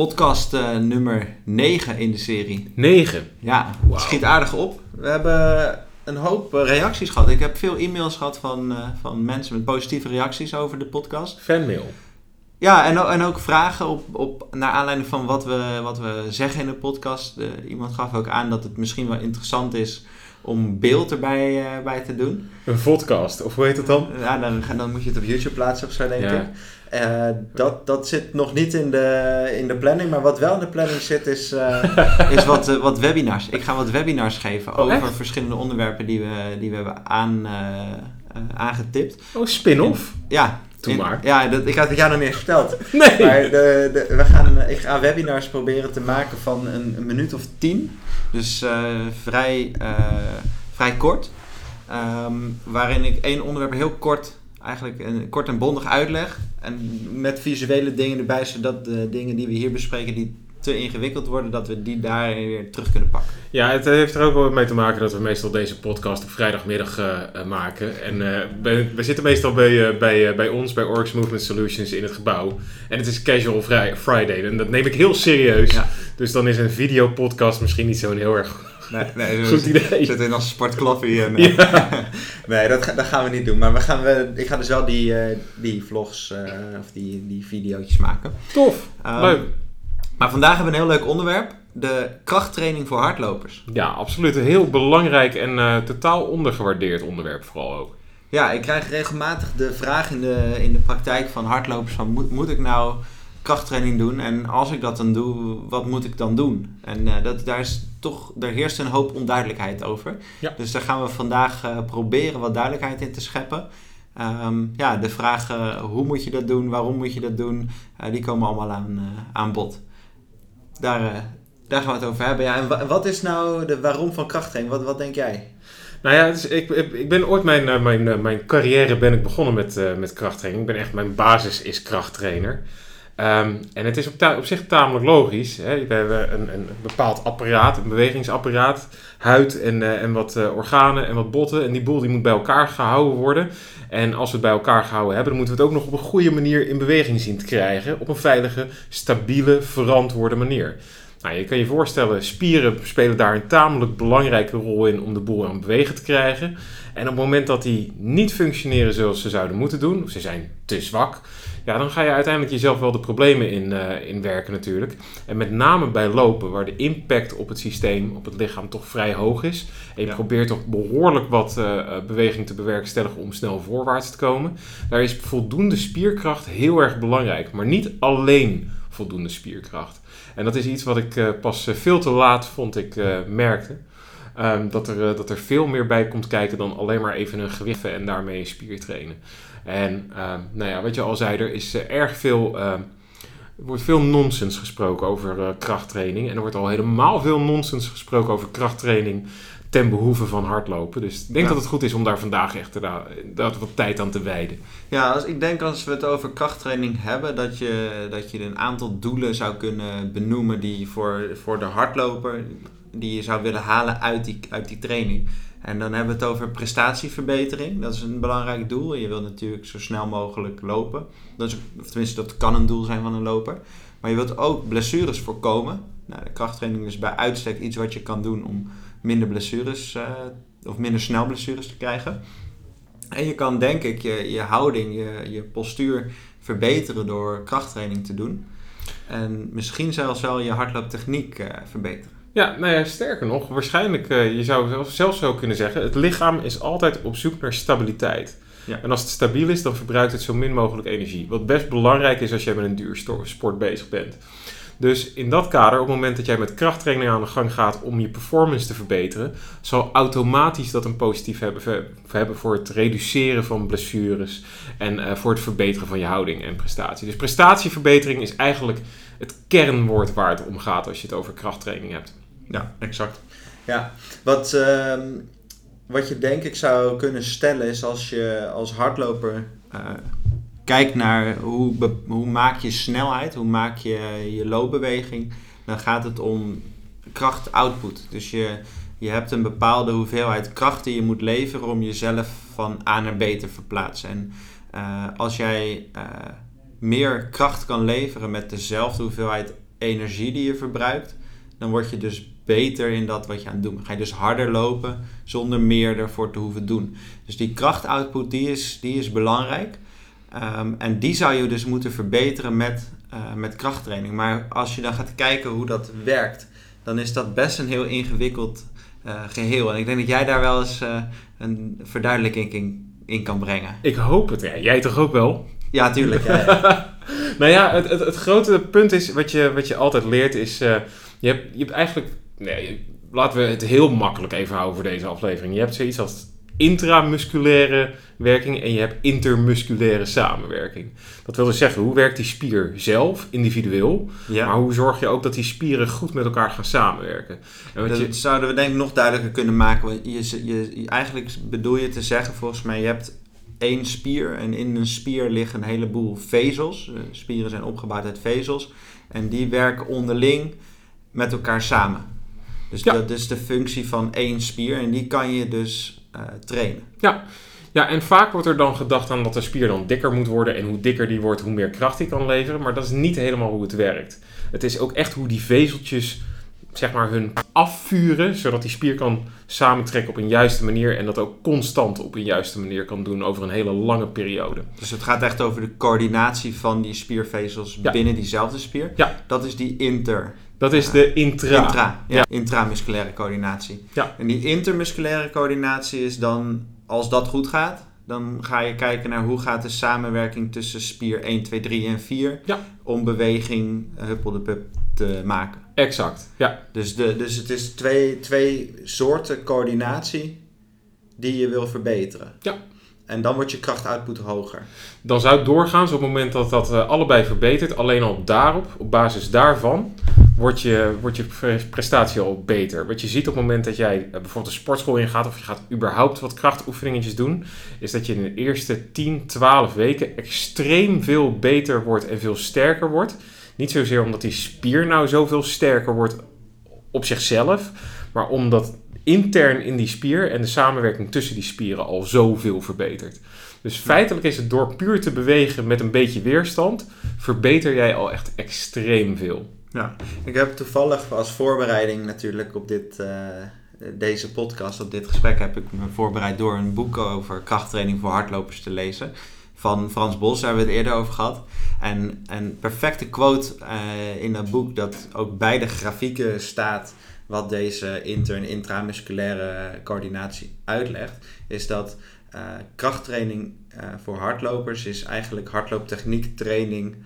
Podcast uh, nummer 9 in de serie. 9? Ja, wow. het schiet aardig op. We hebben een hoop uh, reacties gehad. Ik heb veel e-mails gehad van, uh, van mensen met positieve reacties over de podcast. Fanmail. Ja, en, en ook vragen op, op, naar aanleiding van wat we, wat we zeggen in de podcast. iemand gaf ook aan dat het misschien wel interessant is om beeld erbij uh, bij te doen. Een podcast, of hoe heet het dan? Ja, dan, dan moet je het op YouTube plaatsen of zo, denk ja. ik. Uh, dat, dat zit nog niet in de, in de planning, maar wat wel in de planning zit is, uh, is wat, wat webinars. Ik ga wat webinars geven oh, over echt? verschillende onderwerpen die we, die we hebben aan, aangetipt. Oh, spin-off? Ja, Doe maar. Ja, dat, ik had het jou nog niet eens verteld. Nee. Maar de, de, we gaan, ik ga webinars proberen te maken van een, een minuut of tien. Dus uh, vrij, uh, vrij kort. Um, waarin ik één onderwerp heel kort, eigenlijk een, kort en bondig uitleg. En met visuele dingen erbij, zodat de dingen die we hier bespreken, die te ingewikkeld worden, dat we die daar weer terug kunnen pakken. Ja, het heeft er ook wel mee te maken dat we meestal deze podcast op vrijdagmiddag uh, maken. En uh, we, zitten meestal bij, uh, bij, bij ons, bij Orcs Movement Solutions in het gebouw. En het is Casual Friday en dat neem ik heel serieus. Ja. Dus dan is een videopodcast misschien niet zo'n heel erg Nee, nee goed idee. Zit in als sportkloffie. En, ja. nee, dat, dat gaan we niet doen. Maar we gaan, we, ik ga dus wel die, die vlogs of die, die video's maken. Tof, um, leuk. Maar vandaag hebben we een heel leuk onderwerp. De krachttraining voor hardlopers. Ja, absoluut. Een heel belangrijk en uh, totaal ondergewaardeerd onderwerp vooral ook. Ja, ik krijg regelmatig de vraag in de, in de praktijk van hardlopers van moet, moet ik nou krachttraining doen? En als ik dat dan doe, wat moet ik dan doen? En uh, dat, daar, is toch, daar heerst een hoop onduidelijkheid over. Ja. Dus daar gaan we vandaag uh, proberen wat duidelijkheid in te scheppen. Um, ja, de vragen hoe moet je dat doen, waarom moet je dat doen, die komen allemaal aan, aan bod daar, daar gaan we het over hebben. Ja, en wat is nou de waarom van krachttraining? Wat, wat denk jij? Nou ja, dus ik, ik ben ooit mijn, mijn, mijn carrière ben ik begonnen met, met krachttraining. Ik ben echt, mijn basis is krachttrainer. Um, en het is op, zich tamelijk logisch. Hè? We hebben een, een, bepaald apparaat, een bewegingsapparaat, huid en, en wat organen en wat botten. En die boel die moet bij elkaar gehouden worden. En als we het bij elkaar gehouden hebben, dan moeten we het ook nog op een goede manier in beweging zien te krijgen. Op een veilige, stabiele, verantwoorde manier. Nou, je kan je voorstellen, spieren spelen daar een tamelijk belangrijke rol in om de boel aan het bewegen te krijgen. En op het moment dat die niet functioneren zoals ze zouden moeten doen, of ze zijn te zwak, ja, dan ga je uiteindelijk jezelf wel de problemen in, uh, in werken natuurlijk. En met name bij lopen, waar de impact op het systeem, op het lichaam toch vrij hoog is. En je ja. probeert toch behoorlijk wat uh, beweging te bewerkstelligen om snel voorwaarts te komen. Daar is voldoende spierkracht heel erg belangrijk. Maar niet alleen voldoende spierkracht. En dat is iets wat ik uh, pas veel te laat, vond ik, merkte. Um, dat, er, dat er veel meer bij komt kijken dan alleen maar even een gewicht en daarmee een spier trainen. En uh, nou ja, wat je al zei, er is uh, erg veel. Er wordt veel nonsens gesproken over uh, krachttraining. En er wordt al helemaal veel nonsens gesproken over krachttraining ten behoeve van hardlopen. Dus ik denk ja. dat het goed is om daar vandaag echt wat tijd aan te wijden. Ja, als, ik denk als we het over krachttraining hebben, dat je, dat je een aantal doelen zou kunnen benoemen die voor, voor de hardloper, die je zou willen halen uit die, uit die training. En dan hebben we het over prestatieverbetering. Dat is een belangrijk doel. Je wilt natuurlijk zo snel mogelijk lopen. Dat is, tenminste, dat kan een doel zijn van een loper. Maar je wilt ook blessures voorkomen. Nou, de krachttraining is bij uitstek iets wat je kan doen om minder blessures uh, of minder snel blessures te krijgen. En je kan denk ik je, je houding, je, je postuur verbeteren door krachttraining te doen. En misschien zelfs wel je hardlooptechniek uh, verbeteren. Ja, nou ja, sterker nog, waarschijnlijk, uh, je zou zelfs zo kunnen zeggen, het lichaam is altijd op zoek naar stabiliteit. Ja. En als het stabiel is, dan verbruikt het zo min mogelijk energie. Wat best belangrijk is als jij met een duur sport bezig bent. Dus in dat kader, op het moment dat jij met krachttraining aan de gang gaat om je performance te verbeteren, zal automatisch dat een positief hebben, hebben voor het reduceren van blessures en uh, voor het verbeteren van je houding en prestatie. Dus prestatieverbetering is eigenlijk het kernwoord waar het om gaat als je het over krachttraining hebt. Ja, exact. Ja, wat, ehm, wat je denk ik zou kunnen stellen is als je als hardloper eh, kijkt naar hoe, hoe maak je snelheid, hoe maak je je loopbeweging, dan gaat het om kracht-output. Dus je, je hebt een bepaalde hoeveelheid kracht die je moet leveren om jezelf van A naar B te verplaatsen. En eh, als jij eh, meer kracht kan leveren met dezelfde hoeveelheid energie die je verbruikt, dan word je dus beter in dat wat je aan het doen. Ga je dus harder lopen zonder meer ervoor te hoeven doen. Dus die krachtoutput die is, die is belangrijk. Ehm, en die zou je dus moeten verbeteren met, eh, met krachttraining. Maar als je dan gaat kijken hoe dat werkt, dan is dat best een heel ingewikkeld eh, geheel. En ik denk dat jij daar wel eens eh, een verduidelijking in, kan brengen. Ik hoop het. Jij toch ook wel? Ja, tuurlijk. Ja, ja. nou ja, het, het, het grote punt is, wat je, wat je altijd leert, is... eh, je, hebt, je hebt eigenlijk... Nee, laten we het heel makkelijk even houden voor deze aflevering. Je hebt zoiets als intramusculaire werking en je hebt intermusculaire samenwerking. Dat wil dus zeggen, hoe werkt die spier zelf, individueel? Ja. Maar hoe zorg je ook dat die spieren goed met elkaar gaan samenwerken? En wat Dat je, zouden we denk ik nog duidelijker kunnen maken. Je, je- eigenlijk bedoel je te zeggen, volgens mij, je hebt één spier. En in een spier liggen een heleboel vezels. Eh, Spieren zijn opgebouwd uit vezels. En die werken onderling met elkaar samen. Dus Ja. dat is de functie van één spier. En die kan je dus eh, trainen. Ja, en vaak wordt er dan gedacht aan dat de spier dan dikker moet worden. En hoe dikker die wordt, hoe meer kracht die kan leveren. Maar dat is niet helemaal hoe het werkt. Het is ook echt hoe die vezeltjes, zeg maar, hun afvuren. Zodat die spier kan samentrekken op een juiste manier. En dat ook constant op een juiste manier kan doen over een hele lange periode. Dus het gaat echt over de coördinatie van die spiervezels Ja. binnen diezelfde spier. Ja. Dat is die inter. Dat is de intra. Intra, ja. Ja. intramusculaire coördinatie. Ja. En die intermusculaire coördinatie is dan, als dat goed gaat, dan ga je kijken naar hoe gaat de samenwerking tussen spier 1, 2, 3 en 4 Ja. om beweging eh, huppel de pup te maken. Exact, ja. Dus, de, dus het is twee, twee soorten coördinatie die je wil verbeteren. Ja. En dan wordt je krachtoutput hoger. Dan zou het doorgaans op het moment dat dat eh, allebei verbetert, alleen al daarop, op basis daarvan, wordt je, wordt je pre- prestatie al beter. Wat je ziet op het moment dat jij eh, bijvoorbeeld een sportschool ingaat of je gaat überhaupt wat krachtoefeningetjes doen, is dat je in de eerste 10, 12 weken extreem veel beter wordt en veel sterker wordt. Niet zozeer omdat die spier nou zoveel sterker wordt op zichzelf, maar omdat intern in die spier en de samenwerking tussen die spieren al zoveel verbetert. Dus feitelijk is het door puur te bewegen met een beetje weerstand, verbeter jij al echt extreem veel. Ja, ik heb toevallig als voorbereiding natuurlijk op dit, eh, deze podcast, op dit gesprek, heb ik me voorbereid door een boek over krachttraining voor hardlopers te lezen. Van Frans Bos, daar hebben we het eerder over gehad. En een perfecte quote eh, in dat boek, dat ook bij de grafieken staat wat deze inter- en intramusculaire coördinatie uitlegt, is dat eh, krachttraining eh, voor hardlopers is eigenlijk hardlooptechniek training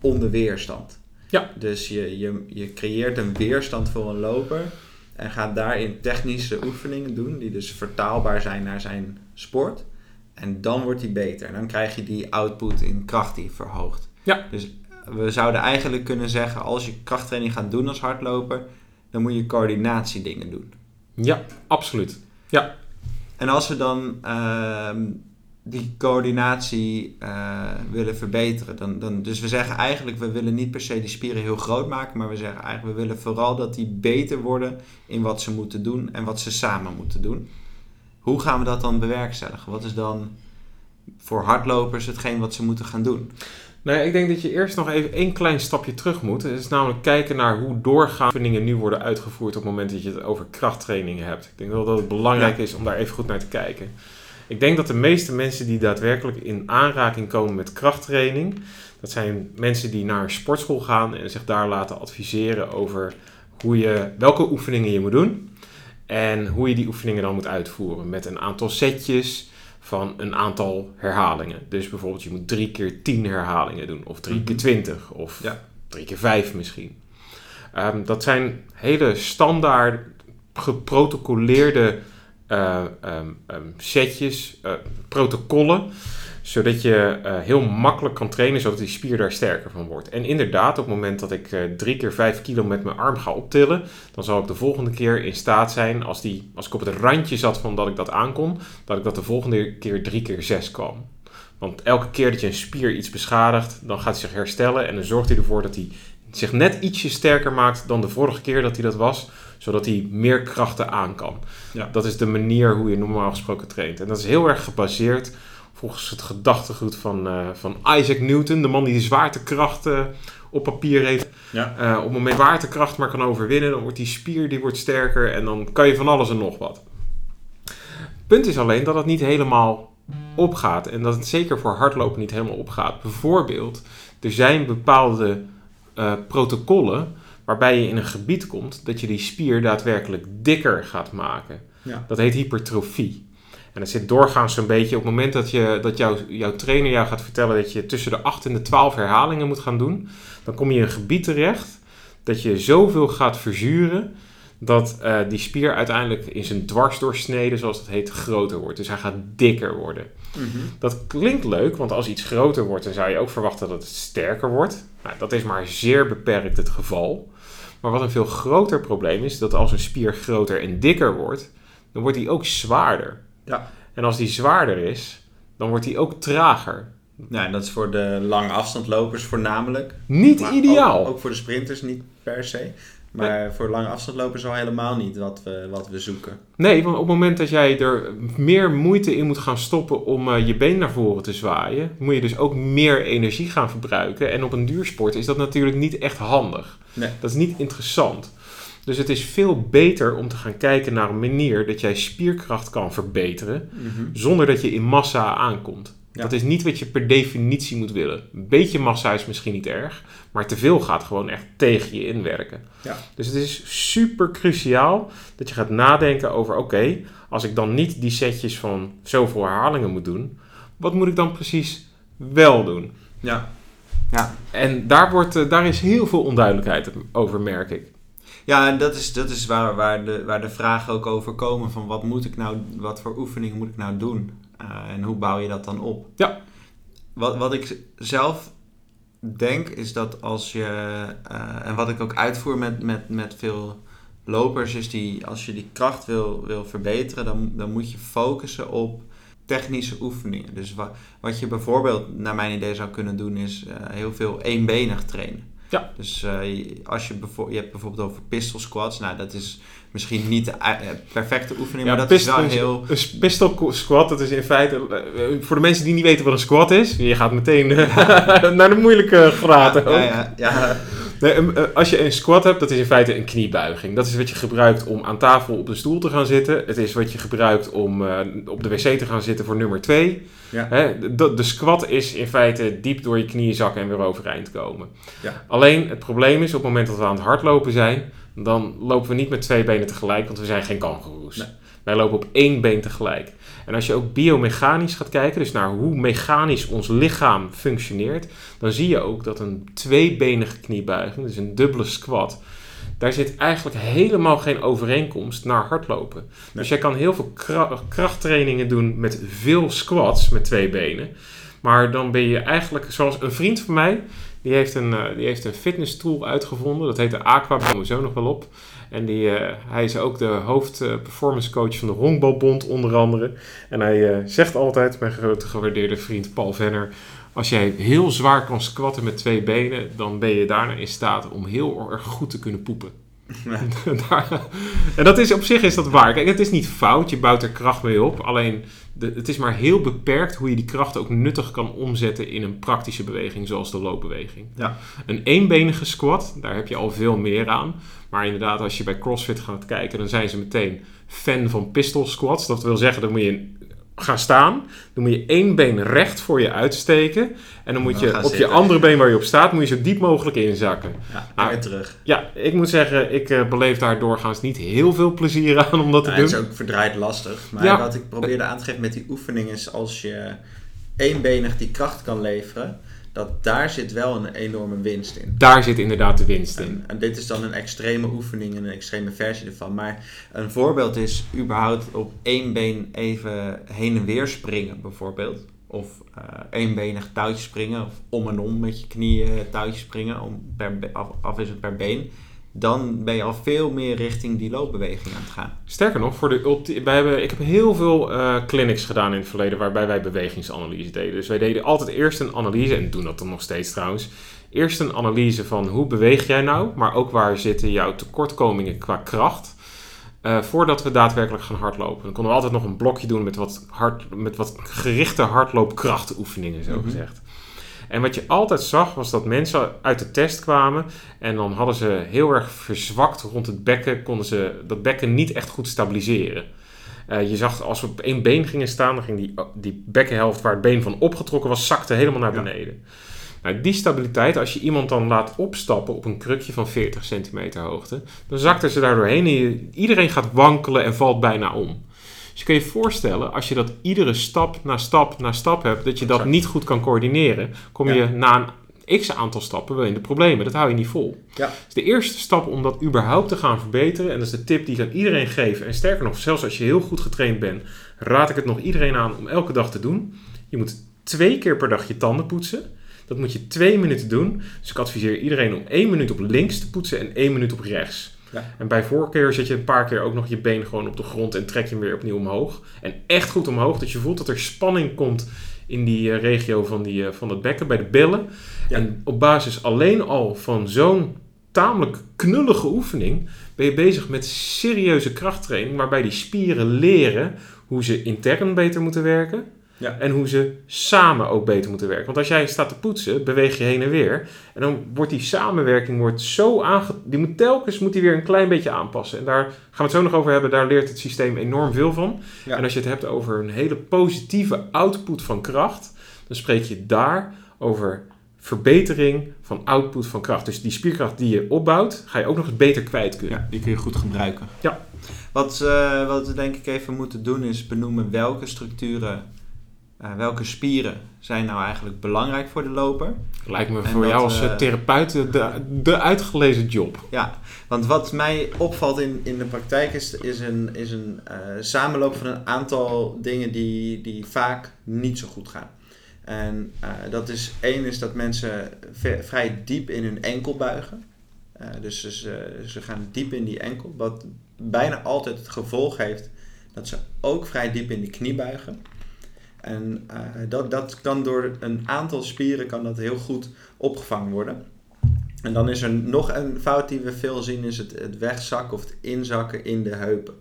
onder weerstand. Ja. Dus je, je, je creëert een weerstand voor een loper en gaat daarin technische oefeningen doen die dus vertaalbaar zijn naar zijn sport. En dan wordt hij beter. En dan krijg je die output in kracht die verhoogt. Ja. Dus we zouden eigenlijk kunnen zeggen, als je krachttraining gaat doen als hardloper, dan moet je coördinatiedingen doen. Ja, absoluut. En als we dan ehm, die coördinatie eh, willen verbeteren, dan, dan, dus we zeggen eigenlijk, we willen niet per se die spieren heel groot maken, maar we zeggen eigenlijk, we willen vooral dat die beter worden in wat ze moeten doen en wat ze samen moeten doen. Hoe gaan we dat dan bewerkstelligen? Wat is dan voor hardlopers hetgeen wat ze moeten gaan doen? Nou ik denk dat je eerst nog even één klein stapje terug moet. Het is namelijk kijken naar hoe doorgaande oefeningen nu worden uitgevoerd op het moment dat je het over krachttraining hebt. Ik denk wel dat het belangrijk is om daar even goed naar te kijken. Ik denk dat de meeste mensen die daadwerkelijk in aanraking komen met krachttraining, dat zijn mensen die naar een sportschool gaan en zich daar laten adviseren over hoe je, welke oefeningen je moet doen en hoe je die oefeningen dan moet uitvoeren met een aantal setjes van een aantal herhalingen. Dus bijvoorbeeld je moet drie keer tien herhalingen doen of drie keer Mhm. twintig of Ja. drie keer vijf misschien. Ehm, dat zijn hele standaard geprotocoleerde eh, ehm, ehm, setjes, eh, protocollen, zodat je eh, heel makkelijk kan trainen, zodat die spier daar sterker van wordt. En inderdaad, op het moment dat ik uh, drie keer vijf kilo met mijn arm ga optillen, dan zal ik de volgende keer in staat zijn, als, die, als ik op het randje zat van dat ik dat aankon, dat ik dat de volgende keer drie keer zes kan. Want elke keer dat je een spier iets beschadigt, dan gaat hij zich herstellen en dan zorgt hij ervoor dat hij zich net ietsje sterker maakt dan de vorige keer dat hij dat was, zodat hij meer krachten aan kan. Ja. Dat is de manier hoe je normaal gesproken traint. En dat is heel erg gebaseerd volgens het gedachtegoed van, uh, van Isaac Newton, de man die de zwaartekracht uh, op papier heeft. Ja. Uh, op het moment zwaartekracht maar kan overwinnen, dan wordt die spier die wordt sterker en dan kan je van alles en nog wat. Punt is alleen dat het niet helemaal opgaat en dat het zeker voor hardlopen niet helemaal opgaat. Bijvoorbeeld, er zijn bepaalde protocollen waarbij je in een gebied komt dat je die spier daadwerkelijk dikker gaat maken. Ja. Dat heet hypertrofie. En dat zit doorgaans zo'n beetje op het moment dat, je, dat jou, jouw trainer jou gaat vertellen dat je tussen de 8 en de 12 herhalingen moet gaan doen. Dan kom je in een gebied terecht dat je zoveel gaat verzuren dat uh, die spier uiteindelijk in zijn dwarsdoorsnede, zoals het heet, groter wordt. Dus hij gaat dikker worden. Mhm. Dat klinkt leuk, want als iets groter wordt, dan zou je ook verwachten dat het sterker wordt. Nou, dat is maar zeer beperkt het geval. Maar wat een veel groter probleem is, dat als een spier groter en dikker wordt, dan wordt die ook zwaarder. Ja. En als die zwaarder is, dan wordt die ook trager. Ja, en dat is voor de lange afstandlopers voornamelijk. Niet ideaal. Ook, ook, voor de sprinters niet per se. Maar voor lange afstandlopers al helemaal niet wat we, wat we zoeken. Nee, want op het moment dat jij er meer moeite in moet gaan stoppen om uh, je been naar voren te zwaaien, moet je dus ook meer energie gaan verbruiken. En op een duursport is dat natuurlijk niet echt handig. Nee. Dat is niet interessant. Dus het is veel beter om te gaan kijken naar een manier dat jij spierkracht kan verbeteren mhm. zonder dat je in massa aankomt. Dat is niet wat je per definitie moet willen. Een beetje massa is misschien niet erg, maar te veel gaat gewoon echt tegen je inwerken. Ja. Dus het is super cruciaal dat je gaat nadenken over: oké, als ik dan niet die setjes van zoveel herhalingen moet doen, wat moet ik dan precies wel doen? Ja. Ja. En daar, wordt, eh, daar is heel veel onduidelijkheid over, merk ik. Ja, en dat is, dat is waar, waar, de, waar de vragen ook over komen: van wat moet ik nou, wat voor oefeningen moet ik nou doen? Uh, en hoe bouw je dat dan op? Ja. Wat, wat ik zelf denk is dat als je, uh, en wat ik ook uitvoer met, met, met veel lopers, is die als je die kracht wil, wil verbeteren, dan, dan moet je focussen op technische oefeningen. Dus wat, wat je bijvoorbeeld, naar mijn idee, zou kunnen doen, is uh, heel veel eenbenig trainen. Ja. Dus uh, als je, je hebt bijvoorbeeld over pistol squats, nou dat is misschien niet de eh, perfecte oefening, maar dat is wel heel... Een pistol squat, dat is in feite... Eh, voor de mensen die niet weten wat een squat is, je gaat meteen naar de moeilijke graad. Ja, ja, ja, Nee, als je een squat hebt, dat is in feite een kniebuiging. Dat is wat je gebruikt om aan tafel op de stoel te gaan zitten. Het is wat je gebruikt om op de wc te gaan zitten voor nummer 2. Ja. De, de, squat is in feite diep door je knieën zakken en weer overeind komen. Ja. Alleen het probleem is op het moment dat we aan het hardlopen zijn, dan lopen we niet met twee benen tegelijk, want we zijn geen kangoeroes. Nee. Wij lopen op één been tegelijk. En als je ook biomechanisch gaat kijken, dus naar hoe mechanisch ons lichaam functioneert, dan zie je ook dat een tweebenige kniebuiging, dus een dubbele squat, daar zit eigenlijk helemaal geen overeenkomst naar hardlopen. Dus jij kan heel veel krachttrainingen doen met veel squats met twee benen. Maar dan ben je eigenlijk, zoals een vriend van mij, die heeft een, uh, die heeft een fitness tool uitgevonden. Dat heet de Aqua, daar komen we zo nog wel op. En die, uh, hij is ook de hoofd uh, performance coach van de Honkbalbond onder andere. En hij zegt altijd, mijn grote gewaardeerde vriend Paul Venner... Als jij heel zwaar kan squatten met twee benen, dan ben je daarna in staat om heel erg goed te kunnen poepen. en dat is op zich is dat waar. Kijk, het is niet fout, je bouwt er kracht mee op. Alleen de, het is maar heel beperkt hoe je die kracht ook nuttig kan omzetten in een praktische beweging, zoals de loopbeweging. Ja. Een eenbenige squat, daar heb je al veel meer aan. Maar inderdaad, als je bij CrossFit gaat kijken, dan zijn ze meteen fan van pistol squats. Dat wil zeggen, dan moet je gaan staan. Dan moet je één been recht voor je uitsteken. En dan moet je op je andere been waar je op staat, moet je zo diep mogelijk inzakken. Ja, nou, weer terug. Ja, ik moet zeggen, ik uh, beleef daar doorgaans niet heel veel plezier aan om dat te doen. Het is ook verdraaid lastig. Maar wat ik probeerde aan te geven met die oefening is als je eenbenig die kracht kan leveren dat daar zit wel een enorme winst in. Daar zit inderdaad de winst in. En, dit is dan een extreme oefening en een extreme versie ervan. Maar een voorbeeld is überhaupt op één been even heen en weer springen bijvoorbeeld. of uh, eenbenig touwtje springen of om en om met je knieën touwtje springen om per, af, afwisselend per been dan ben je al veel meer richting die loopbeweging aan het gaan. Sterker nog, voor de wij hebben, ik heb heel veel uh, clinics gedaan in het verleden waarbij wij bewegingsanalyse deden. Dus wij deden altijd eerst een analyse, en doen dat dan nog steeds trouwens. Eerst een analyse van hoe beweeg jij nou, maar ook waar zitten jouw tekortkomingen qua kracht. Uh, voordat we daadwerkelijk gaan hardlopen. Dan konden we altijd nog een blokje doen met wat, hard, met wat gerichte hardloopkrachtoefeningen, zo mhm. gezegd. En wat je altijd zag was dat mensen uit de test kwamen en dan hadden ze heel erg verzwakt rond het bekken, konden ze dat bekken niet echt goed stabiliseren. Uh, je zag als we op één been gingen staan, dan ging die, die bekkenhelft waar het been van opgetrokken was, zakte helemaal naar beneden. Nou, die stabiliteit, als je iemand dan laat opstappen op een krukje van 40 centimeter hoogte, dan zakten ze daar doorheen en iedereen gaat wankelen en valt bijna om. Dus je kan je voorstellen, als je dat iedere stap na stap na stap hebt, dat je dat niet goed kan coördineren, kom je na een x aantal stappen wel in de problemen. Dat hou je niet vol. Ja. Dus de eerste stap om dat überhaupt te gaan verbeteren, en dat is de tip die ik aan iedereen geef, en sterker nog, zelfs als je heel goed getraind bent, raad ik het nog iedereen aan om elke dag te doen. Je moet twee keer per dag je tanden poetsen. Dat moet je twee minuten doen. Dus ik adviseer iedereen om één minuut op links te poetsen en één minuut op rechts. Ja. En bij voorkeur zet je een paar keer ook nog je been gewoon op de grond en trek je hem weer opnieuw omhoog. En echt goed omhoog, dat je voelt dat er spanning komt in die uh, regio van, die, uh, van het bekken, bij de billen. En op basis alleen al van zo'n tamelijk knullige oefening ben je bezig met serieuze krachttraining, waarbij die spieren leren hoe ze intern beter moeten werken ja. En hoe ze samen ook beter moeten werken. Want als jij staat te poetsen, beweeg je heen en weer. En dan wordt die samenwerking wordt zo aange... Die moet telkens moet die weer een klein beetje aanpassen. En daar gaan we het zo nog over hebben. Daar leert het systeem enorm veel van. En als je het hebt over een hele positieve output van kracht... dan spreek je daar over verbetering van output van kracht. Dus die spierkracht die je opbouwt, ga je ook nog eens beter kwijt kunnen. Ja, die kun je goed gebruiken. Ja. Wat, uh, wat we denk ik even moeten doen is benoemen welke structuren uh, welke spieren zijn nou eigenlijk belangrijk voor de loper? Lijkt me voor jou als uh, therapeut de, de uitgelezen job. Ja, want wat mij opvalt in, in de praktijk is, is een, is een uh, samenloop van een aantal dingen die, die vaak niet zo goed gaan. En dat is één is dat mensen vrij diep in hun enkel buigen. dus ze, ze gaan diep in die enkel, wat bijna altijd het gevolg heeft dat ze ook vrij diep in de knie buigen. En uh, dat, dat kan door een aantal spieren kan dat heel goed opgevangen worden. En dan is er nog een fout die we veel zien, is het, het wegzakken of het inzakken in de heupen.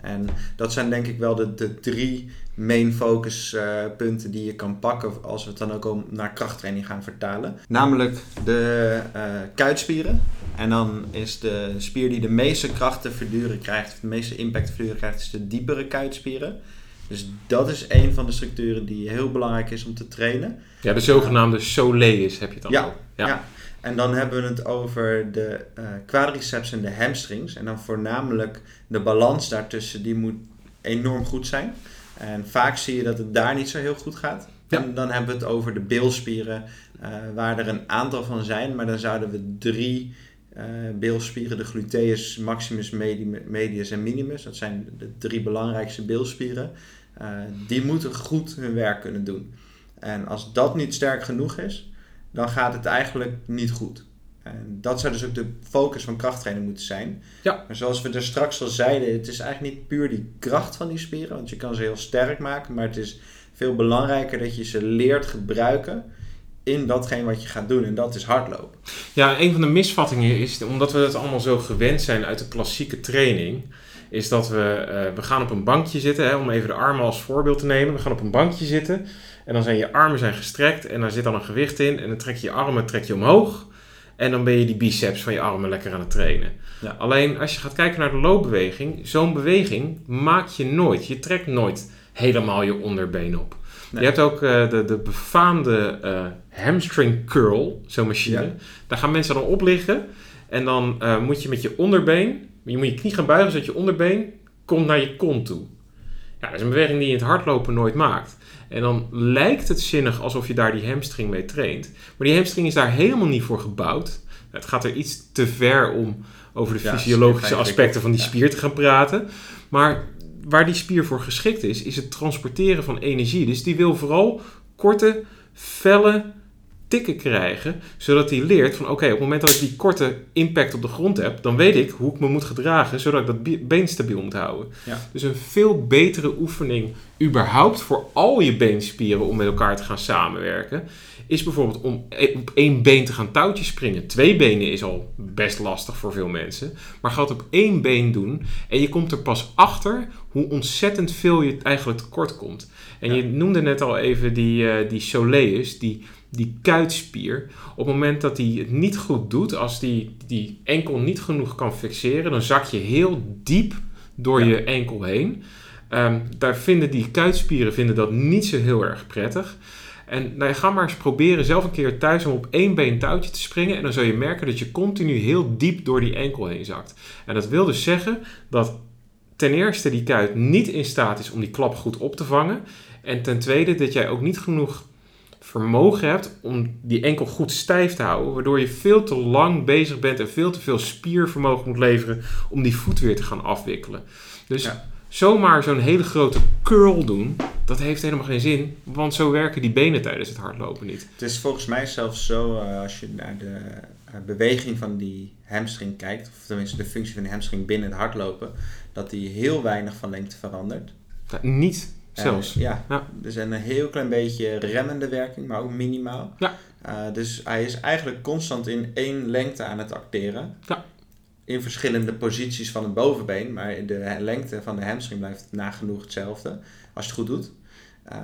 En dat zijn denk ik wel de, de drie main focus uh, punten die je kan pakken als we het dan ook om naar krachttraining gaan vertalen. Namelijk de uh, kuitspieren. En dan is de spier die de meeste kracht te verduren krijgt, of de meeste impact verduren krijgt, is de diepere kuitspieren. Dus dat is een van de structuren die heel belangrijk is om te trainen. Ja, de zogenaamde soleus heb je het dan ja, ja, ja. En dan hebben we het over de uh, quadriceps en de hamstrings. En dan voornamelijk de balans daartussen, die moet enorm goed zijn. En vaak zie je dat het daar niet zo heel goed gaat. Ja. En dan hebben we het over de bilspieren, uh, waar er een aantal van zijn. Maar dan zouden we drie uh, bilspieren, de gluteus, maximus, medius en minimus. Dat zijn de drie belangrijkste bilspieren. Uh, die moeten goed hun werk kunnen doen. En als dat niet sterk genoeg is, dan gaat het eigenlijk niet goed. En dat zou dus ook de focus van krachttraining moeten zijn. Ja. Maar zoals we er straks al zeiden, het is eigenlijk niet puur die kracht van die spieren, want je kan ze heel sterk maken, maar het is veel belangrijker dat je ze leert gebruiken in datgene wat je gaat doen. En dat is hardlopen. Ja, een van de misvattingen is, omdat we het allemaal zo gewend zijn uit de klassieke training, is dat we, uh, we gaan op een bankje zitten, hè, om even de armen als voorbeeld te nemen. We gaan op een bankje zitten en dan zijn je armen zijn gestrekt en daar zit dan een gewicht in. En dan trek je je armen trek je omhoog. En dan ben je die biceps van je armen lekker aan het trainen. Ja. Alleen als je gaat kijken naar de loopbeweging, zo'n beweging maak je nooit. Je trekt nooit helemaal je onderbeen op. Je hebt ook uh, de, de befaamde uh, hamstring curl, zo'n machine. Daar gaan mensen dan op liggen. En dan uh, moet je met je onderbeen je moet je knie gaan buigen zodat je onderbeen komt naar je kont toe. Ja, dat is een beweging die je in het hardlopen nooit maakt. En dan lijkt het zinnig alsof je daar die hamstring mee traint. Maar die hamstring is daar helemaal niet voor gebouwd. Het gaat er iets te ver om over de fysiologische aspecten van die spier te gaan praten. Maar waar die spier voor geschikt is, is het transporteren van energie. Dus die wil vooral korte, felle tikken krijgen, zodat hij leert van oké, op het moment dat ik die korte impact op de grond heb, dan weet ik hoe ik me moet gedragen, zodat ik dat been stabiel moet houden. Ja. Dus een veel betere oefening überhaupt voor al je beenspieren om met elkaar te gaan samenwerken, is bijvoorbeeld om e- op één been te gaan touwtjes springen. Twee benen is al best lastig voor veel mensen, maar ga het op één been doen en je komt er pas achter hoe ontzettend veel je eigenlijk tekort komt. En Ja. je noemde net al even die, eh die soleus, die, die kuitspier. Op het moment dat hij het niet goed doet, als die, die enkel niet genoeg kan fixeren, dan zak je heel diep door Ja. je enkel heen. Ehm, daar vinden die kuitspieren vinden dat niet zo heel erg prettig. En nou, ga maar eens proberen zelf een keer thuis om op één been touwtje te springen. En dan zul je merken dat je continu heel diep door die enkel heen zakt. En dat wil dus zeggen dat ten eerste die kuit niet in staat is om die klap goed op te vangen. En ten tweede dat jij ook niet genoeg vermogen hebt om die enkel goed stijf te houden. Waardoor je veel te lang bezig bent en veel te veel spiervermogen moet leveren om die voet weer te gaan afwikkelen. Dus Ja. zomaar zo'n hele grote curl doen, dat heeft helemaal geen zin. Want zo werken die benen tijdens het hardlopen niet. Het is volgens mij zelfs zo, eh, als je naar de eh, beweging van die hamstring kijkt, of tenminste de functie van de hamstring binnen het hardlopen, dat die heel weinig van lengte verandert. Nou, niet zelfs. ja, Ja. dus een heel klein beetje remmende werking, maar ook minimaal. Ja. Eh, dus hij is eigenlijk constant in één lengte aan het acteren. Ja. In verschillende posities van het bovenbeen, maar de lengte van de hamstring blijft nagenoeg hetzelfde, als je het goed doet. Eh,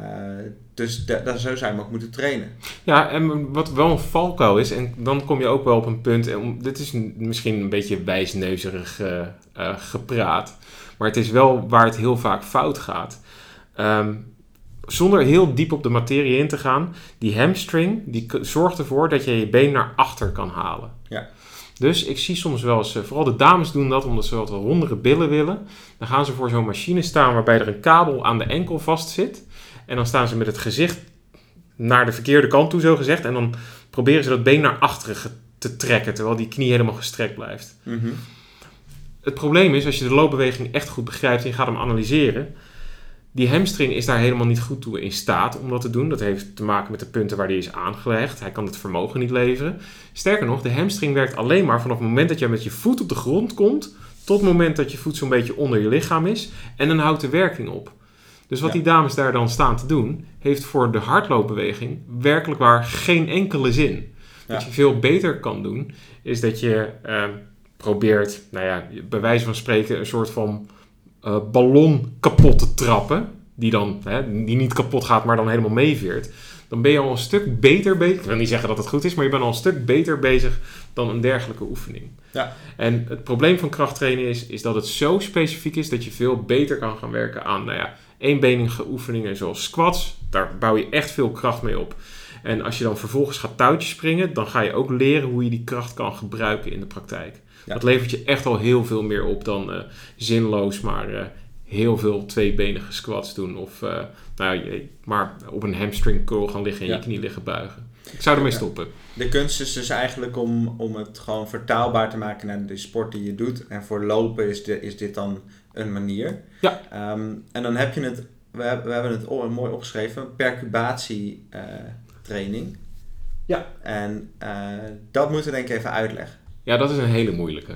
dus da- daar zo zou je hem ook moeten trainen. Ja, en wat wel een valkuil is, en dan kom je ook wel op een punt, en dit is misschien een beetje wijsneuzerig eh, eh, gepraat, maar het is wel waar het heel vaak fout gaat. Ehm, zonder heel diep op de materie in te gaan, die hamstring die zorgt ervoor dat je je been naar achter kan halen. Ja. Dus ik zie soms wel eens, eh, vooral de dames doen dat omdat ze wat rondere billen willen. Dan gaan ze voor zo'n machine staan waarbij er een kabel aan de enkel vast zit. En dan staan ze met het gezicht naar de verkeerde kant toe, zo gezegd. En dan proberen ze dat been naar achteren te trekken, terwijl die knie helemaal gestrekt blijft. Mhm. Het probleem is, als je de loopbeweging echt goed begrijpt en je gaat hem analyseren, die hamstring is daar helemaal niet goed toe in staat om dat te doen. Dat heeft te maken met de punten waar die is aangelegd. Hij kan het vermogen niet leveren. Sterker nog, de hamstring werkt alleen maar vanaf het moment dat je met je voet op de grond komt, tot het moment dat je voet zo'n beetje onder je lichaam is. En dan houdt de werking op. Dus wat Ja. die dames daar dan staan te doen, heeft voor de hardloopbeweging werkelijk waar geen enkele zin. Wat je veel beter kan doen, is dat je ehm, probeert, nou ja, bij wijze van spreken, een soort van eh, ballon kapot te trappen. Die dan, hè, die niet kapot gaat, maar dan helemaal meeveert. Dan ben je al een stuk beter bezig. Ik wil niet zeggen dat het goed is, maar je bent al een stuk beter bezig dan een dergelijke oefening. Ja. En het probleem van krachttrainen is, is dat het zo specifiek is dat je veel beter kan gaan werken aan, nou ja, eenbenige oefeningen zoals squats. Daar bouw je echt veel kracht mee op. En als je dan vervolgens gaat touwtjes springen, dan ga je ook leren hoe je die kracht kan gebruiken in de praktijk. Ja. Dat levert je echt al heel veel meer op dan eh, zinloos maar eh, heel veel tweebenige squats doen. Of eh, nou, je- maar op een hamstring curl gaan liggen en Ja. je knie liggen buigen. Ik zou ermee stoppen. De kunst is dus eigenlijk om, om het gewoon vertaalbaar te maken naar de sport die je doet. En voor lopen is, de, is dit dan een manier. Ja. Ehm, en dan heb je het, we, hebben- we hebben het mooi opgeschreven, percubatie eh, training. Ja. En dat moeten we denk ik even uitleggen. Ja, dat is een hele moeilijke.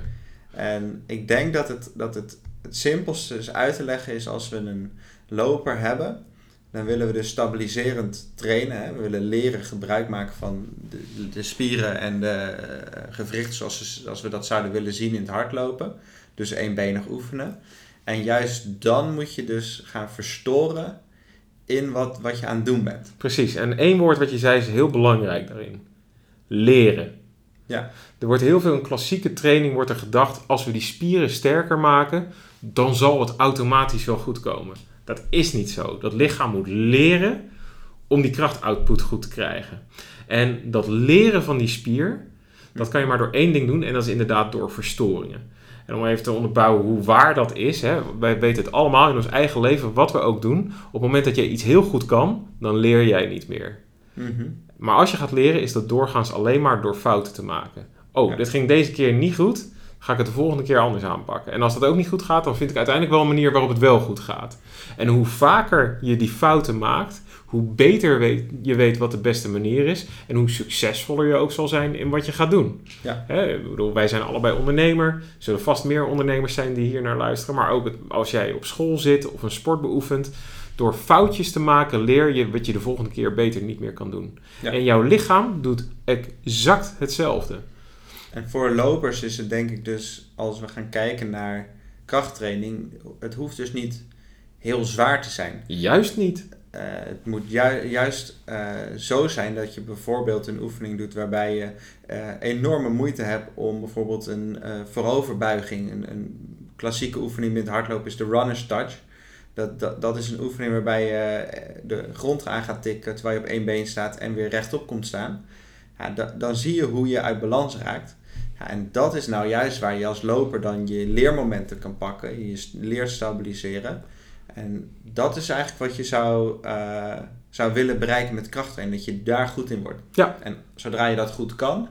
En ik denk dat het, dat het, het simpelste is uit te leggen is als we een loper hebben. Dan willen we dus stabiliserend trainen. Hè? We willen leren gebruik maken van de, de spieren en de eh, gewrichten zoals, zoals we dat zouden willen zien in het hardlopen. Dus eenbenig oefenen. En juist dan moet je dus gaan verstoren in wat, wat je aan het doen bent. Precies. En één woord wat je zei is heel belangrijk daarin. Leren. Ja. Er wordt heel veel in klassieke training wordt er gedacht, als we die spieren sterker maken, dan zal het automatisch wel goed komen. Dat is niet zo. Dat lichaam moet leren om die krachtoutput goed te krijgen. En dat leren van die spier, dat kan je maar door één ding doen en dat is inderdaad door verstoringen. En om even te onderbouwen hoe waar dat is, hè, wij weten het allemaal in ons eigen leven, wat we ook doen. Op het moment dat jij iets heel goed kan, dan leer jij niet meer. Mhm. Maar als je gaat leren, is dat doorgaans alleen maar door fouten te maken. Oh, Ja. dit ging deze keer niet goed. ga ik het de volgende keer anders aanpakken. En als dat ook niet goed gaat, dan vind ik uiteindelijk wel een manier waarop het wel goed gaat. En hoe vaker je die fouten maakt, hoe beter weet, je weet wat de beste manier is. En hoe succesvoller je ook zal zijn in wat je gaat doen. Ja. Hè, ik bedoel, wij zijn allebei ondernemer. Er zullen vast meer ondernemers zijn die hier naar luisteren. Maar ook als jij op school zit of een sport beoefent. Door foutjes te maken leer je wat je de volgende keer beter niet meer kan doen. Ja. En jouw lichaam doet exact hetzelfde. En voor lopers is het denk ik dus, als we gaan kijken naar krachttraining, het hoeft dus niet heel zwaar te zijn. Juist niet. Eh, het moet ju- juist eh, zo zijn dat je bijvoorbeeld een oefening doet waarbij je eh, enorme moeite hebt om bijvoorbeeld een vooroverbuiging, een, een klassieke oefening met hardlopen is de runner's touch. Dat, dat, dat is een oefening waarbij je eh, de grond aan gaat tikken terwijl je op één been staat en weer rechtop komt staan. Ja, da- dan zie je hoe je uit balans raakt. Ja, en dat is nou juist waar je als loper dan je leermomenten kan pakken, je leert stabiliseren. En dat is eigenlijk wat je zou, eh, zou willen bereiken met krachttraining, dat je daar goed in wordt. Ja. En zodra je dat goed kan,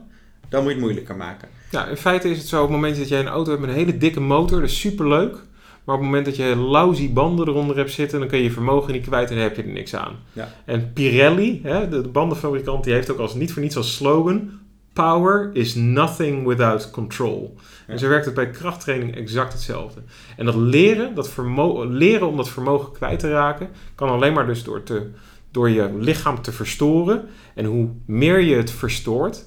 dan moet je het moeilijker maken. Ja, in feite is het zo, op het moment dat jij een auto hebt met een hele dikke motor, dat is superleuk. Maar op het moment dat je lousy banden eronder hebt zitten, dan kun je je vermogen niet kwijt en dan heb je er niks aan. Ja. En Pirelli, hè, de, de bandenfabrikant, die heeft ook als niet voor niets als slogan: Power is nothing without control. Ja. En zo werkt het bij krachttraining exact hetzelfde. En dat leren, dat leren om dat vermogen kwijt te raken, kan alleen maar dus door, te, door je lichaam te verstoren. En hoe meer je het verstoort,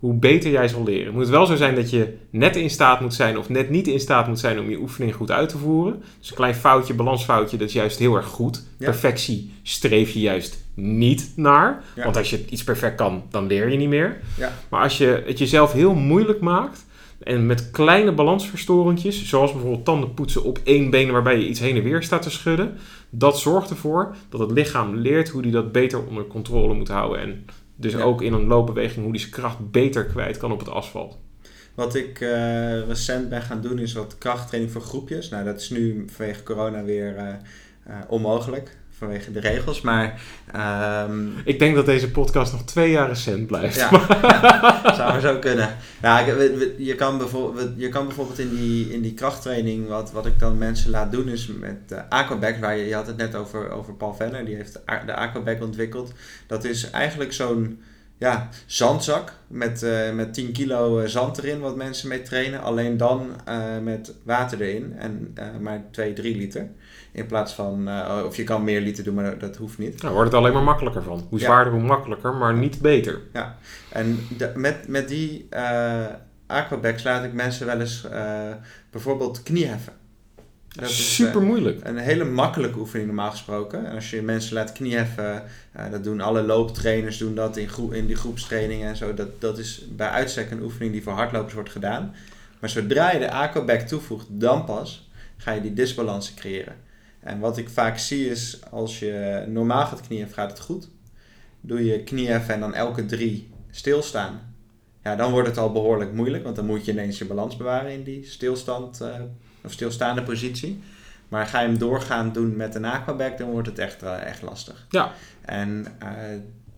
hoe beter jij zal leren. Het moet wel zo zijn dat je net in staat moet zijn of net niet in staat moet zijn om je oefening goed uit te voeren. Dus een klein foutje, balansfoutje, dat is juist heel erg goed. Ja. Perfectie streef je juist niet naar. Ja. Want als je iets perfect kan, dan leer je niet meer. Ja. Maar als je het jezelf heel moeilijk maakt en met kleine balansverstorentjes, zoals bijvoorbeeld tanden poetsen op één been waarbij je iets heen en weer staat te schudden, dat zorgt ervoor dat het lichaam leert hoe die dat beter onder controle moet houden. En dus Ja. ook in een loopbeweging hoe die zijn kracht beter kwijt kan op het asfalt. Wat ik eh, recent ben gaan doen is wat krachttraining voor groepjes. Nou, dat is nu vanwege corona weer eh, eh, onmogelijk, vanwege de regels. Maar ehm, Ik denk dat deze podcast nog twee jaar recent blijft. Ja, ja, zou maar zo kunnen. Ja, je, kan bijvoorbeeld, je kan bijvoorbeeld in die, in die krachttraining, wat, wat ik dan mensen laat doen, is met uh, Aquaback, waar je, je had het net over, over Paul Venner, die heeft de Aquaback ontwikkeld. Dat is eigenlijk zo'n ja, zandzak met, eh, met 10 kilo eh, zand erin, wat mensen mee trainen. Alleen dan eh, met water erin en eh, maar 2, 3 liter. In plaats van, eh, of je kan meer liter doen, maar dat, hoeft niet. Daar wordt het alleen maar makkelijker van. Hoe Ja. zwaarder, hoe makkelijker, maar niet beter. En de- met, met die aquabacks laat ik mensen wel eens eh, bijvoorbeeld knieheffen. Dat is, Super moeilijk. een hele makkelijke oefening normaal gesproken. En als je mensen laat knieheffen, eh dat doen alle looptrainers doen dat in, groe- in die groepstrainingen en zo. Dat, dat is bij uitstek een oefening die voor hardlopers wordt gedaan. Maar zodra je de aquaback toevoegt, dan pas ga je die disbalansen creëren. En wat ik vaak zie is, als je normaal gaat knieheffen, gaat het goed. Doe je knieheffen en dan elke drie stilstaan. Ja, dan wordt het al behoorlijk moeilijk, want dan moet je ineens je balans bewaren in die stilstand eh, of stilstaande positie. Maar ga je hem doorgaan doen met een aquaback, dan wordt het echt, eh, echt lastig. Ja. En eh,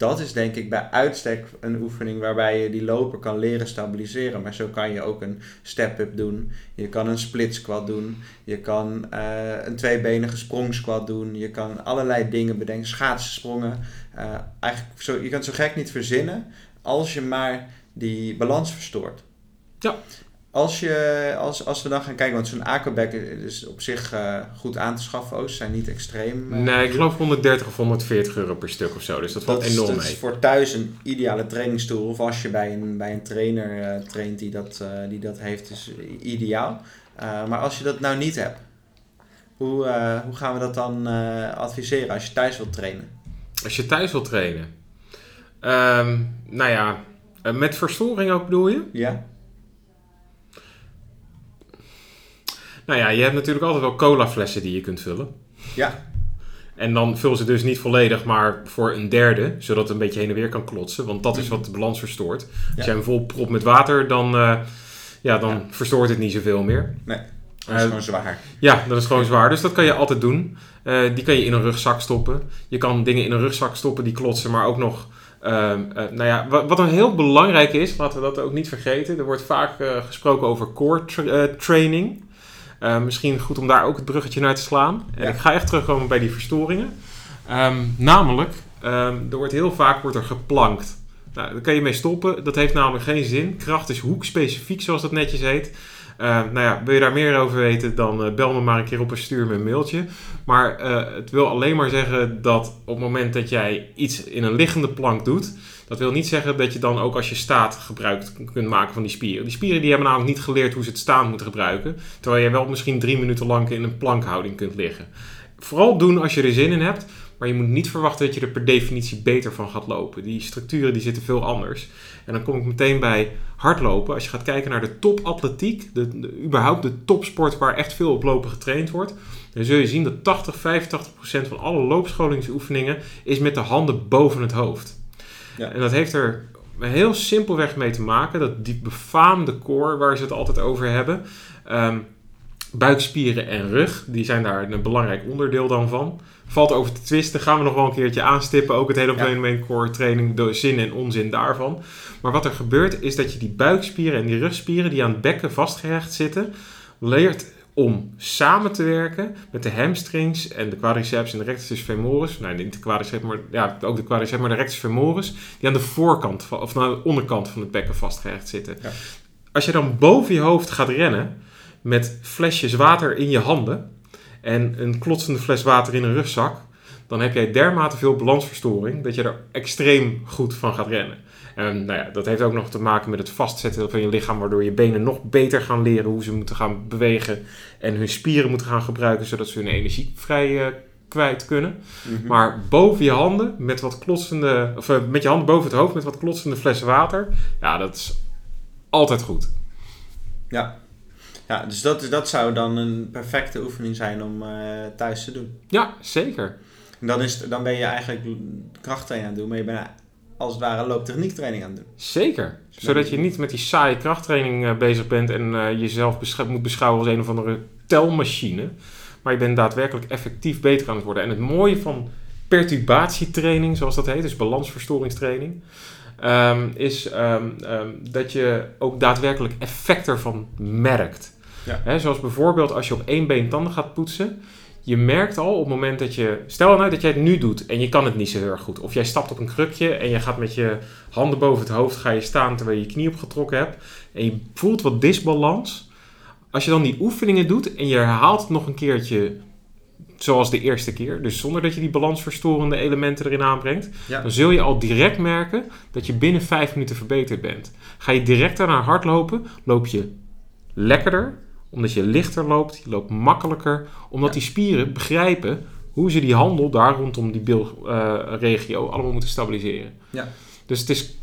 dat is denk ik bij uitstek een oefening waarbij je die loper kan leren stabiliseren. Maar zo kan je ook een step-up doen. Je kan een split squat doen. Je kan eh, een tweebenige sprong squat doen. Je kan allerlei dingen bedenken. Schaatssprongen. Eh, eigenlijk zo, je kan het zo gek niet verzinnen als je maar die balans verstoort. Ja. Als, je, als, als we dan gaan kijken, want zo'n aquaback is op zich eh, goed aan te schaffen. ook. Ze zijn niet extreem. eh, Nee, ik geloof 130 of 140 euro per stuk of zo. Dus dat valt dat enorm dat mee. is voor thuis een ideale trainingstoel. Of als je bij een, bij een trainer eh, traint die dat, die dat heeft, is ideaal. Maar als je dat nou niet hebt, hoe, hoe gaan we dat dan adviseren als je thuis wilt trainen? Als je thuis wilt trainen. Ehm, nou ja, met verstoring ook bedoel je? Ja? Nou ja, je hebt natuurlijk altijd wel colaflessen die je kunt vullen. Ja. En dan vul ze dus niet volledig, maar voor een derde, zodat het een beetje heen en weer kan klotsen. Want dat is wat de balans verstoort. Als Ja. jij hem vol propt met water, dan, eh, ja, dan Ja. verstoort het niet zoveel meer. Dat is Eh, gewoon zwaar. Ja, dat is gewoon zwaar. Dus dat kan je altijd doen. Eh, die kan je in een rugzak stoppen. Je kan dingen in een rugzak stoppen die klotsen, maar ook nog Ehm, eh, nou ja, wat, wat een heel belangrijk is, laten we dat ook niet vergeten. Er wordt vaak gesproken over core tra- training. Eh, misschien goed om daar ook het bruggetje naar te slaan. En Ja. ik ga echt terugkomen bij die verstoringen. Ehm, namelijk, ehm, er wordt heel vaak wordt er geplankt. Nou, daar kan je mee stoppen. Dat heeft namelijk geen zin. Kracht is hoekspecifiek, zoals dat netjes heet. Ehm, nou ja, wil je daar meer over weten, dan eh, bel me maar een keer op en stuur me een mailtje. Maar eh, het wil alleen maar zeggen dat op het moment dat jij iets in een liggende plank doet, dat wil niet zeggen dat je dan ook als je staat gebruik kunt maken van die spieren. Die spieren die hebben namelijk niet geleerd hoe ze het staan moeten gebruiken. Terwijl je wel misschien drie minuten lang in een plankhouding kunt liggen. Vooral doen als je er zin in hebt. Maar je moet niet verwachten dat je er per definitie beter van gaat lopen. Die structuren die zitten veel anders. En dan kom ik meteen bij hardlopen. Als je gaat kijken naar de topatletiek, de, de, überhaupt de topsport waar echt veel op lopen getraind wordt, dan zul je zien dat 80, 85 procent van alle loopscholingsoefeningen is met de handen boven het hoofd. Ja. En dat heeft er heel simpelweg mee te maken dat die befaamde core waar ze het altijd over hebben, ehm, buikspieren en rug, die zijn daar een belangrijk onderdeel dan van. Valt over te twisten, gaan we nog wel een keertje aanstippen. Ook het hele Ja. fenomeen core training, de zin en onzin daarvan. Maar wat er gebeurt is dat je die buikspieren en die rugspieren die aan het bekken vastgehecht zitten, leert om samen te werken met de hamstrings en de quadriceps en de rectus femoris. Nou, niet de quadriceps, maar ja, ook de quadriceps, maar de rectus femoris, die aan de voorkant van, of aan de onderkant van het bekken vastgehecht zitten. Ja. Als je dan boven je hoofd gaat rennen met flesjes water in je handen en een klotsende fles water in een rugzak, dan heb jij dermate veel balansverstoring dat je er extreem goed van gaat rennen. En nou ja, dat heeft ook nog te maken met het vastzetten van je lichaam, waardoor je benen nog beter gaan leren hoe ze moeten gaan bewegen en hun spieren moeten gaan gebruiken, zodat ze hun energie vrij eh, kwijt kunnen. Mhm. Maar boven je handen, met wat klotsende, of eh, met je handen boven het hoofd met wat klotsende flessen water, ja, dat is altijd goed. Ja. Ja, dus dat, is- dat zou dan een perfecte oefening zijn om eh, thuis te doen. Ja, zeker. En dan, is, dan ben je eigenlijk krachttraining aan het doen, maar je bent als het ware looptechniektraining aan het doen. Zeker. Zodat je niet met die saaie krachttraining eh, bezig bent en eh, jezelf besch- moet beschouwen als een of andere telmachine. Maar je bent daadwerkelijk effectief beter aan het worden. En het mooie van perturbatietraining, zoals dat heet, dus balansverstoringstraining, ehm, is ehm, ehm, dat je ook daadwerkelijk effect ervan merkt. Ja. Hè, zoals bijvoorbeeld als je op één been tanden gaat poetsen. Je merkt al op het moment dat je... Stel nou dat jij het nu doet en je kan het niet zo heel erg goed. Of jij stapt op een krukje en je gaat met je handen boven het hoofd ga je staan terwijl je je knie opgetrokken hebt. En je voelt wat disbalans. Als je dan die oefeningen doet en je herhaalt het nog een keertje zoals de eerste keer. Dus zonder dat je die balansverstorende elementen erin aanbrengt. Ja. Dan zul je al direct merken dat je binnen vijf minuten verbeterd bent. Ga je direct daarna hardlopen, loop je lekkerder. Omdat je lichter loopt, je loopt makkelijker. Omdat Ja. die spieren begrijpen hoe ze die handel daar rondom die bilregio allemaal moeten stabiliseren. Ja. Dus het is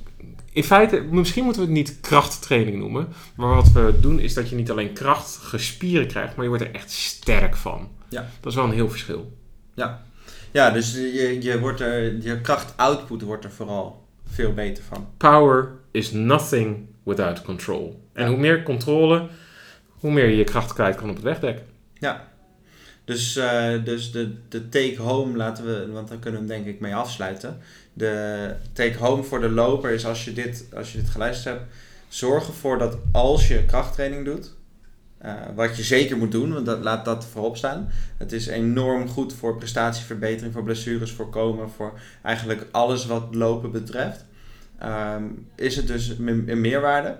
in feite, misschien moeten we het niet krachttraining noemen. Maar wat we doen is dat je niet alleen krachtige spieren krijgt, maar je wordt er echt sterk van. Ja. Dat is wel een heel verschil. Ja, dus je, je, wordt er, je krachtoutput wordt er vooral veel beter van. Power is nothing without control. En Ja. hoe meer controle, hoe meer je je kracht kwijt kan op het wegdek. Dus, eh, dus de, de take-home laten we, want daar kunnen we hem denk ik mee afsluiten. De take-home voor de loper is als je, dit, als je dit geluisterd hebt, zorg ervoor dat als je krachttraining doet, eh, wat je zeker moet doen, want dat, laat dat voorop staan. Het is enorm goed voor prestatieverbetering, voor blessures voorkomen, voor eigenlijk alles wat lopen betreft. Ehm, is het dus een meerwaarde.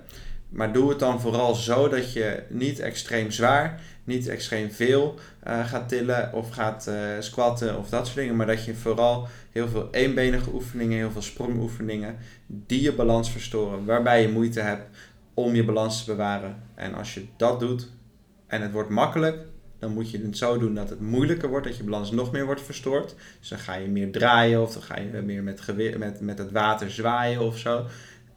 Maar doe het dan vooral zo dat je niet extreem zwaar, niet extreem veel eh, gaat tillen of gaat eh, squatten of dat soort dingen. Maar dat je vooral heel veel eenbenige oefeningen, heel veel sprongoefeningen, die je balans verstoren. Waarbij je moeite hebt om je balans te bewaren. En als je dat doet en het wordt makkelijk, dan moet je het zo doen dat het moeilijker wordt, dat je balans nog meer wordt verstoord. Dus dan ga je meer draaien of dan ga je meer met, met, met het water zwaaien of zo.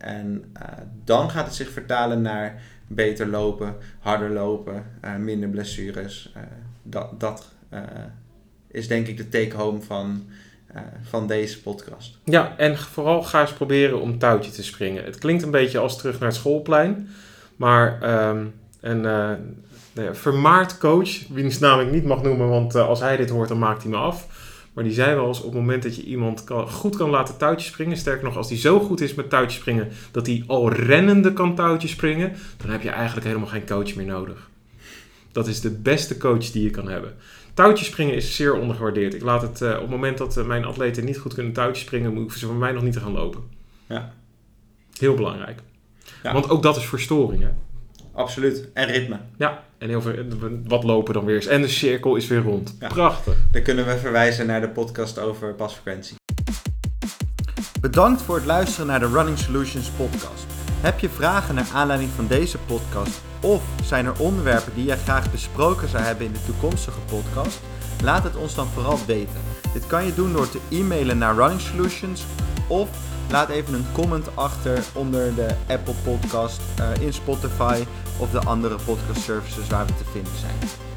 En eh, dan gaat het zich vertalen naar beter lopen, harder lopen, eh, minder blessures. Eh, dat dat is denk ik de take-home van, van deze podcast. Ja, en vooral ga eens proberen om touwtje te springen. Het klinkt een beetje als terug naar het schoolplein. Maar ehm, een vermaard coach, wiens naam ik niet mag noemen, want als hij dit hoort, dan maakt hij me af. Maar die zei wel eens op het moment dat je iemand kan, goed kan laten touwtjes springen. Sterker nog, als die zo goed is met touwtjes springen dat hij al rennende kan touwtjes springen. Dan heb je eigenlijk helemaal geen coach meer nodig. Dat is de beste coach die je kan hebben. Touwtjes springen is zeer ondergewaardeerd. Ik laat het eh, op het moment dat eh, mijn atleten niet goed kunnen touwtjes springen, moet ik ze van mij nog niet te gaan lopen. Ja. Heel belangrijk. Ja. Want ook dat is verstoring. Hè? Absoluut. En ritme. Ja, en heel veel, wat lopen dan weer is. En de cirkel is weer rond. Ja. Prachtig. Dan kunnen we verwijzen naar de podcast over pasfrequentie. Bedankt voor het luisteren naar de Running Solutions podcast. Heb je vragen naar aanleiding van deze podcast of zijn er onderwerpen die jij graag besproken zou hebben in de toekomstige podcast? Laat het ons dan vooral weten. Dit kan je doen door te e-mailen naar Running Solutions of laat even een comment achter onder de Apple Podcast, eh, in Spotify of de andere podcast services waar we te vinden zijn.